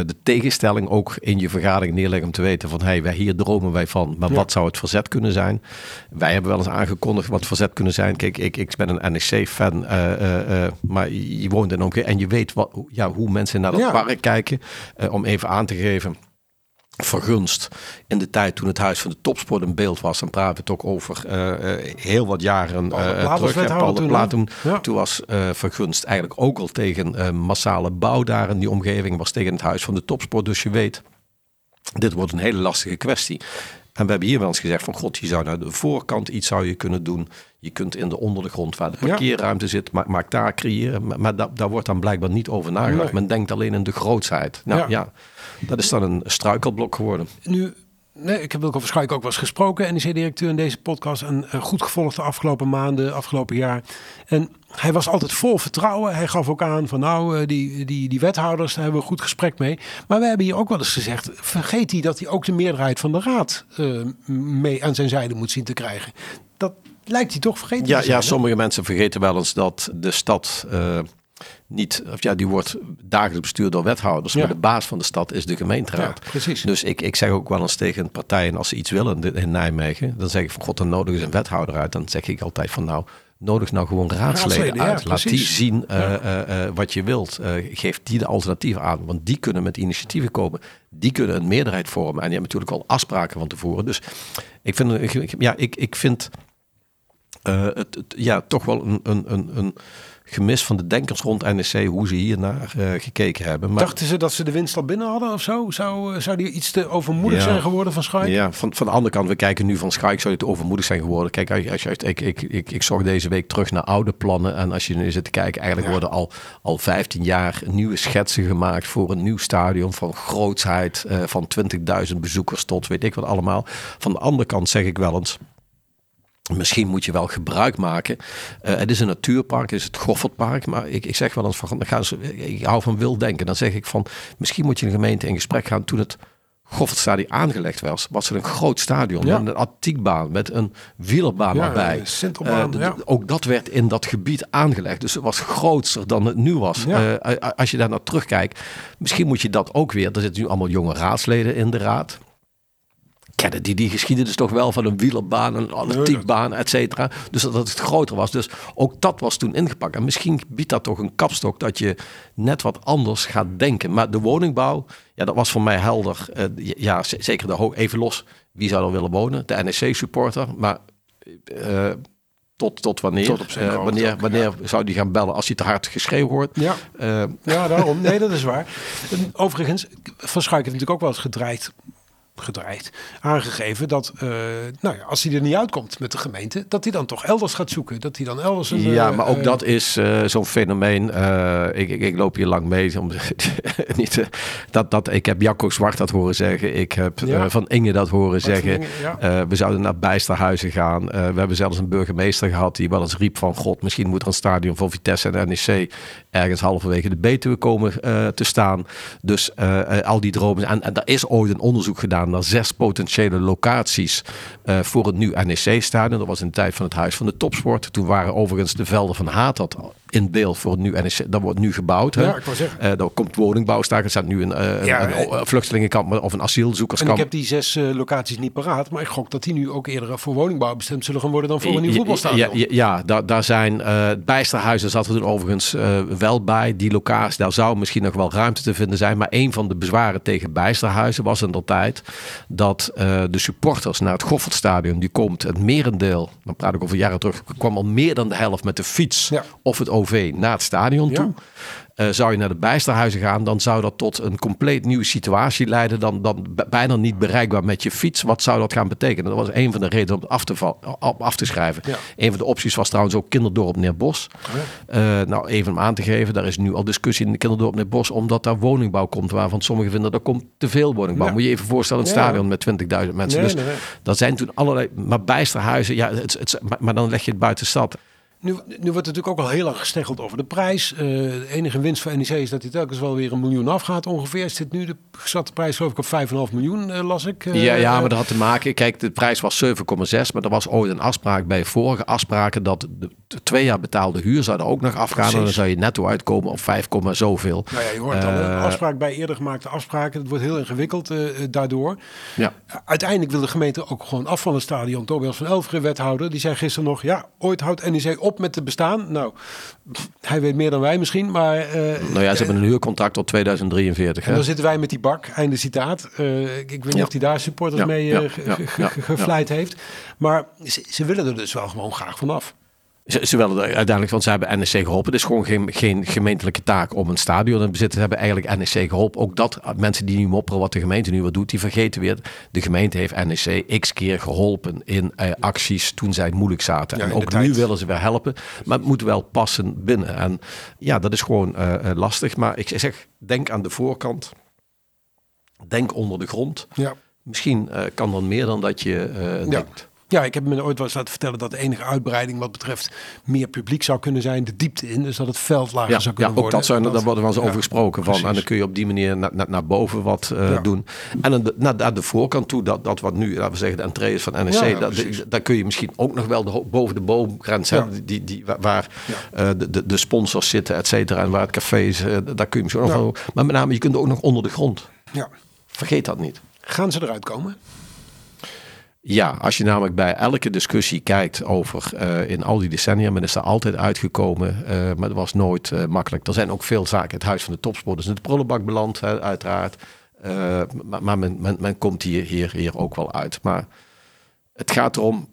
de tegenstelling ook in je vergadering neerleggen om te weten van, hey, wij hier dromen wij van. Maar Ja. wat zou het verzet kunnen zijn? Wij hebben wel eens aangekondigd wat verzet kunnen zijn. Kijk, ik, ik ben een NEC-fan, eh, eh, eh, maar je woont in een omgeving en je weet wat, hoe- ja, hoe mensen naar dat Ja. park kijken. Eh, om even aan te geven vergunst in de tijd toen het Huis van de Topsport in beeld was. Dan praten we het ook over eh, eh, heel wat jaren was terug. wethouder Paul toen, Plaat toen, Ja. toen was vergunst eigenlijk ook al tegen massale bouw daar in die omgeving. Was tegen het Huis van de Topsport. Dus je weet, dit wordt een hele lastige kwestie. En we hebben hier wel eens gezegd van god, je zou naar de voorkant iets zou je kunnen doen. Je kunt in de onder de grond waar de parkeerruimte zit, maak, maak daar creëren. Maar, maar da- daar wordt dan blijkbaar niet over nagedacht. Nee. Men denkt alleen in de grootsheid. Nou Ja. ja. dat is dan een struikelblok geworden. Nu, nee, ik heb Wilco Verschuik ook wel eens gesproken, NEC-directeur in deze podcast. En eh, goed gevolgd de afgelopen maanden, afgelopen jaar. En hij was altijd vol vertrouwen. Hij gaf ook aan van nou, eh, die, die, die wethouders, daar hebben we een goed gesprek mee. Maar we hebben hier ook wel eens gezegd, vergeet hij dat hij ook de meerderheid van de raad eh, mee aan zijn zijde moet zien te krijgen. Dat lijkt hij toch vergeten Ja, te zijn. ja, hè? sommige mensen vergeten wel eens dat de stad eh, niet, of ja, die wordt dagelijks bestuurd door wethouders, Ja. maar de baas van de stad is de gemeenteraad. Ja, precies. Dus ik, ik zeg ook wel eens tegen partijen als ze iets willen in- Nijmegen, dan zeg ik van god, dan nodig is een wethouder uit. Dan zeg ik altijd van nou, nodig nou gewoon raadsleden, Raadsleden, ja, uit. Laat die zien eh, eh, wat je wilt. Geef die de alternatieven aan, want die kunnen met initiatieven komen. Die kunnen een meerderheid vormen en die hebben natuurlijk al afspraken van tevoren. Dus ik vind, ja, ik, ik vind eh, het, het- ja, toch wel een, een, een, een gemis van de denkers rond NEC, hoe ze hier naar eh, gekeken hebben. Maar, Dachten ze dat ze de winst al binnen hadden of zo? Zou, eh, zou die iets te overmoedig Ja. zijn geworden van Schaik? Ja, van, van de andere kant, we kijken nu van Schaik, zou je te overmoedig zijn geworden. Kijk, als je, als je, ik, ik, ik, ik zorg deze week terug naar oude plannen. En als je nu zit te kijken, eigenlijk Ja. worden al, al 15 jaar nieuwe schetsen gemaakt voor een nieuw stadion van grootsheid. van 20.000 bezoekers tot weet ik wat allemaal. Van de andere kant zeg ik wel eens. Misschien moet je wel gebruik maken. Eh, het is een natuurpark, het is het Goffertpark. Maar ik, ik zeg wel eens van, dan gaan ze, ik hou van wild denken. Dan zeg ik van, misschien moet je een gemeente in gesprek gaan toen het Goffertstadion aangelegd was. Was het een groot stadion Ja. met een atletiekbaan, met een wielerbaan Ja, erbij. Eh, ja. Ook dat werd in dat gebied aangelegd. Dus het was groter dan het nu was. Eh, als je daar naar terugkijkt, misschien moet je dat ook weer. Er zitten nu allemaal jonge raadsleden in de raad kennen die die geschiedenis toch wel van een wielerbaan, een atletiekbaan, et cetera. Dus dat het groter was. Dus ook dat was toen ingepakt. En misschien biedt dat toch een kapstok dat je net wat anders gaat denken. Maar de woningbouw, ja, dat was voor mij helder. Eh, ja, zeker de hoog, even los. Wie zou er willen wonen? De NEC-supporter. Maar eh, tot, tot wanneer? Tot op zekere Eh, wanneer ook, wanneer zou die gaan bellen als hij te hard geschreeuwd hoort? Ja. Ja, daarom. Nee, dat is waar. En Overigens, Van heeft natuurlijk ook wel eens gedreigd, gedreigd aangegeven dat eh, nou ja, als hij er niet uitkomt met de gemeente, dat hij dan toch elders gaat zoeken. Dat hij dan elders een... Ja, eh, maar ook eh, dat is zo'n fenomeen. Ik, ik, ik loop hier lang mee. Om, niet, dat, dat, ik heb Jacco Zwart dat horen zeggen. Ik heb Ja. Van Inge dat horen zeggen. Inge, ja. We zouden naar Bijsterhuizen gaan. We hebben zelfs een burgemeester gehad die wel eens riep van... God, misschien moet er een stadion voor Vitesse en NEC... ergens halverwege de Betuwe komen te staan. Dus al die dromen. En, en er is ooit een onderzoek gedaan naar zes potentiële locaties... eh, voor het nieuw NEC-stadion. Dat was in de tijd van het Huis van de Topsport. Toen waren overigens de velden van Haat in beeld voor nieuw NEC. Dat wordt nu gebouwd. Hè? Ja, ik zeggen. Eh, er komt woningbouw staan. Er staat nu een, eh, Ja, een, een, eh, vluchtelingenkamp of een En asielzoekerskamp. ik heb die zes eh, locaties niet paraat, maar ik gok dat die nu ook eerder voor woningbouw bestemd zullen gaan worden dan voor een nieuw voetbalstadion. Ja, ja, ja, daar, daar zijn bijsterhuizen zat er toen overigens wel bij. Die locatie, daar zou misschien nog wel ruimte te vinden zijn. Maar een van de bezwaren tegen bijsterhuizen was in de tijd dat de supporters naar het Goffertstadion, die komt het merendeel, dan praat ik over jaren terug, kwam al meer dan de helft met de fiets Ja. of het OV naar het stadion Ja. toe. Uh, zou je naar de bijsterhuizen gaan, dan zou dat tot een compleet nieuwe situatie leiden. Dan, dan bijna niet bereikbaar met je fiets. Wat zou dat gaan betekenen? Dat was een van de redenen om het af te, af te schrijven. Ja. Een van de opties was trouwens ook kinderdorp Neerbos. Uh, nou, even om aan te geven, daar is nu al discussie in de kinderdorp Neerbos, omdat daar woningbouw komt, waarvan sommigen vinden dat er komt te veel woningbouw. Ja. Moet je even voorstellen, een stadion met 20.000 mensen. Nee, dus nee, nee. dat zijn toen allerlei, maar bijsterhuizen, ja, het, het, maar, maar dan leg je het buiten stad. Nu, nu wordt natuurlijk ook al heel lang gesteggeld over de prijs. Uh, de enige winst voor NEC is dat hij telkens wel weer een miljoen afgaat ongeveer. Zit nu de prijs geloof ik op 5,5 miljoen, uh, las ik. Uh, ja, ja, maar dat had te maken. Kijk, de prijs was 7,6, maar er was ooit een afspraak bij vorige afspraken dat de, de twee jaar betaalde huur zou er ook nog afgaan. Precies. En dan zou je netto uitkomen op 5, zoveel. Nou ja, je hoort al een afspraak bij eerder gemaakte afspraken. Het wordt heel ingewikkeld daardoor. Ja. Uiteindelijk wil de gemeente ook gewoon af van het stadion. Tobias van Elveren, wethouder, die zei gisteren nog... ja, ooit houdt NEC op met te bestaan. Nou, hij weet meer dan wij misschien, maar... Uh, nou ja, ze hebben een huurcontract tot 2043. En hè? dan zitten wij met die bak, einde citaat. Uh, ik weet niet Ja. of hij daar supporters Ja, mee ja, uh, ja, heeft. Maar ze, ze willen er dus wel gewoon graag vanaf. Ze, ze willen uiteindelijk, want ze hebben NEC geholpen. Het is gewoon geen, geen gemeentelijke taak om een stadion in bezit te hebben. Eigenlijk NEC geholpen. Ook dat, mensen die nu mopperen wat de gemeente nu wat doet, die vergeten weer. De gemeente heeft NEC x keer geholpen in eh, acties toen zij het moeilijk zaten. Ja, en ook nu willen ze weer helpen. Maar het moet wel passen binnen. En ja, dat is gewoon eh, eh, lastig. Maar ik zeg, denk aan de voorkant. Denk onder de grond. Ja. Misschien eh, kan dan meer dan dat je eh, denkt. Ja, ik heb me ooit wel eens laten vertellen dat de enige uitbreiding wat betreft meer publiek zou kunnen zijn, de diepte in. Dus dat het veld lager Ja, zou ja kunnen ook worden. dat zou, daar wordt wel eens ja, over gesproken. Van, precies. en dan kun je op die manier naar, naar, naar boven wat uh, Ja. doen. En dan de, naar, naar de voorkant toe, dat, dat wat nu, laten we zeggen, de entree is van NEC. Ja, ja, dat, daar kun je misschien ook nog wel de, boven de boomgrens Ja. hebben. Die, die, waar Ja. eh, de, de, de sponsors zitten, et cetera. En waar het café is, eh, daar kun je misschien Ja. nog wel... Maar met name, je kunt ook nog onder de grond. Ja. Vergeet dat niet. Gaan ze eruit komen? Ja, als je namelijk bij elke discussie kijkt over eh, in al die decennia, men is er altijd uitgekomen, eh, maar het was nooit eh, makkelijk. Er zijn ook veel zaken. Het Huis van de Topsport is in de prullenbak beland, uiteraard. Maar men komt hier, hier, hier ook wel uit. Maar het gaat erom,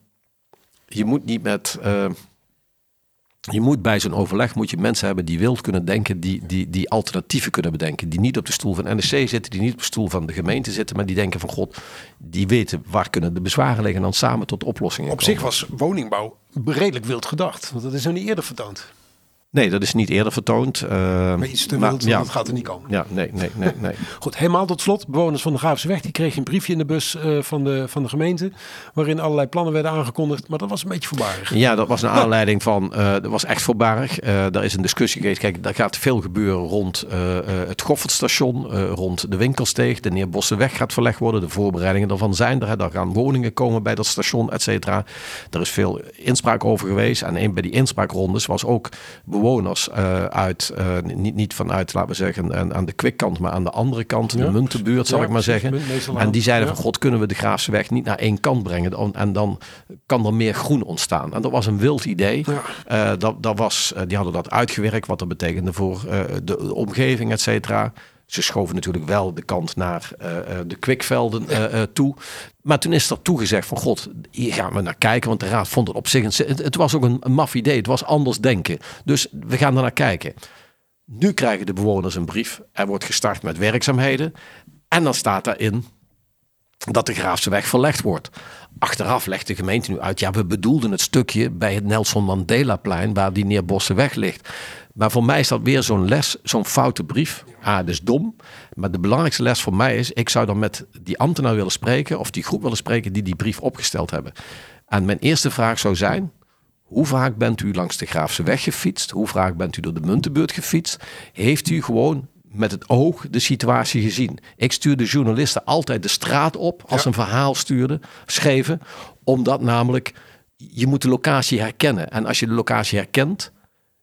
je moet niet met. Je moet bij zo'n overleg moet je mensen hebben die wild kunnen denken, die, die, die alternatieven kunnen bedenken. Die niet op de stoel van NSC zitten, die niet op de stoel van de gemeente zitten, maar die denken van god, die weten waar kunnen de bezwaren liggen en dan samen tot oplossingen Op komen. zich was woningbouw redelijk wild gedacht. Want dat is nog niet eerder vertoond. Nee, dat is niet eerder vertoond. eh, Maar iets te wild, ja, dat gaat er niet komen. ja, nee, nee, nee, nee. Goed, helemaal tot slot. Bewoners van de Graafse Weg die kregen een briefje in de bus eh, van, de, van de gemeente. Waarin allerlei plannen werden aangekondigd. Maar dat was een beetje voorbarig. Ja, dat was een aanleiding van, eh dat was echt voorbarig. Eh daar is een discussie geweest. Kijk, daar gaat veel gebeuren rond het Goffertstation, rond de Winkelsteeg. De Neerbossenweg gaat verlegd worden. De voorbereidingen daarvan zijn er. Hè. Daar gaan woningen komen bij dat station, et cetera. Er is veel inspraak over geweest. En een bij die inspraakrondes was ook bewoners eh, uit, eh, niet, niet vanuit, laten we zeggen, aan, aan de kwikkant, maar aan de andere kant, Ja, de muntenbuurt, zal ja, ik maar zeggen. En die zeiden Ja. van, god, kunnen we de Graafseweg niet naar één kant brengen? En dan kan er meer groen ontstaan. En dat was een wild idee. Eh, dat, dat was, die hadden dat uitgewerkt, wat dat betekende voor eh, de omgeving, et cetera. Ze schoven natuurlijk wel de kant naar eh, eh, de kwikvelden eh, toe. Maar toen is er toegezegd van god, hier gaan we naar kijken. Want de raad vond het op zich, het, was ook een, een maf idee. Het was anders denken. Dus we gaan er naar kijken. Nu krijgen de bewoners een brief. Er wordt gestart met werkzaamheden. En dan staat daarin dat de Graafse weg verlegd wordt. Achteraf legt de gemeente nu uit, ja, we bedoelden het stukje bij het Nelson Mandela-plein waar die Neerbossenweg ligt. Maar voor mij is dat weer zo'n les, zo'n foute brief. Ah, dat is dom. Maar de belangrijkste les voor mij is, ik zou dan met die ambtenaar willen spreken of die groep willen spreken die die brief opgesteld hebben. En mijn eerste vraag zou zijn, hoe vaak bent u langs de Graafse weg gefietst? Hoe vaak bent u door de Muntenbeurt gefietst? Heeft u gewoon met het oog de situatie gezien? Ik stuurde journalisten altijd de straat op als ze een verhaal stuurden, schreven, omdat namelijk je moet de locatie herkennen. En als je de locatie herkent,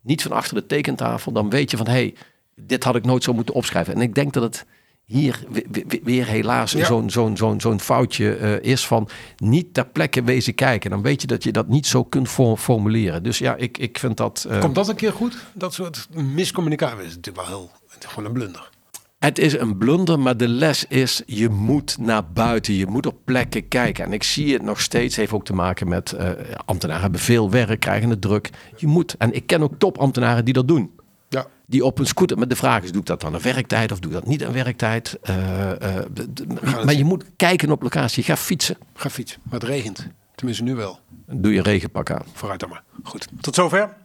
niet van achter de tekentafel, dan weet je van hé, hey, dit had ik nooit zo moeten opschrijven. En ik denk dat het hier we- we- weer helaas Ja. zo'n zo'n zo'n zo'n foutje eh, is van niet ter plekke wezen kijken. Dan weet je dat je dat niet zo kunt for- formuleren. Dus ja, ik, ik vind dat... eh, Komt dat een keer goed? Dat soort miscommunicatie is natuurlijk wel heel... Gewoon een blunder. Het is een blunder, maar de les is: je moet naar buiten, je moet op plekken kijken. En ik zie het nog steeds, heeft ook te maken met eh, ambtenaren hebben veel werk, krijgen het druk. Je moet, en ik ken ook topambtenaren die dat doen. Ja. Die op een scooter, maar de vraag is: doe ik dat dan een werktijd of doe ik dat niet een werktijd? Eh, eh, maar je moet kijken op locatie, ga fietsen. Ga fietsen. Maar het regent. Tenminste nu wel. Doe je regenpak aan. Vooruit dan maar. Goed. Tot zover.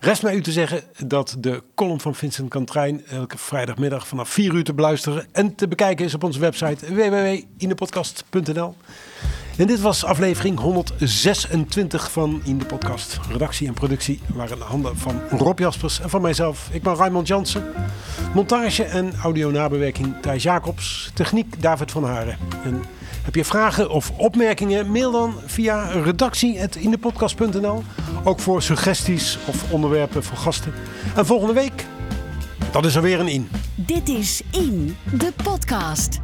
Rest mij u te zeggen dat de column van Vincent Kantrijn elke vrijdagmiddag vanaf 4 uur te beluisteren en te bekijken is op onze website www.inepodcast.nl. En dit was aflevering 126 van In de Podcast. Redactie en productie waren in handen van Rob Jaspers en van mijzelf. Ik ben Raymond Jansen. Montage en audio nabewerking Thijs Jacobs. Techniek David van Haren. En heb je vragen of opmerkingen? Mail dan via redactie.indepodcast.nl. Ook voor suggesties of onderwerpen voor gasten. En volgende week, dat is er weer een in. Dit is In, de podcast.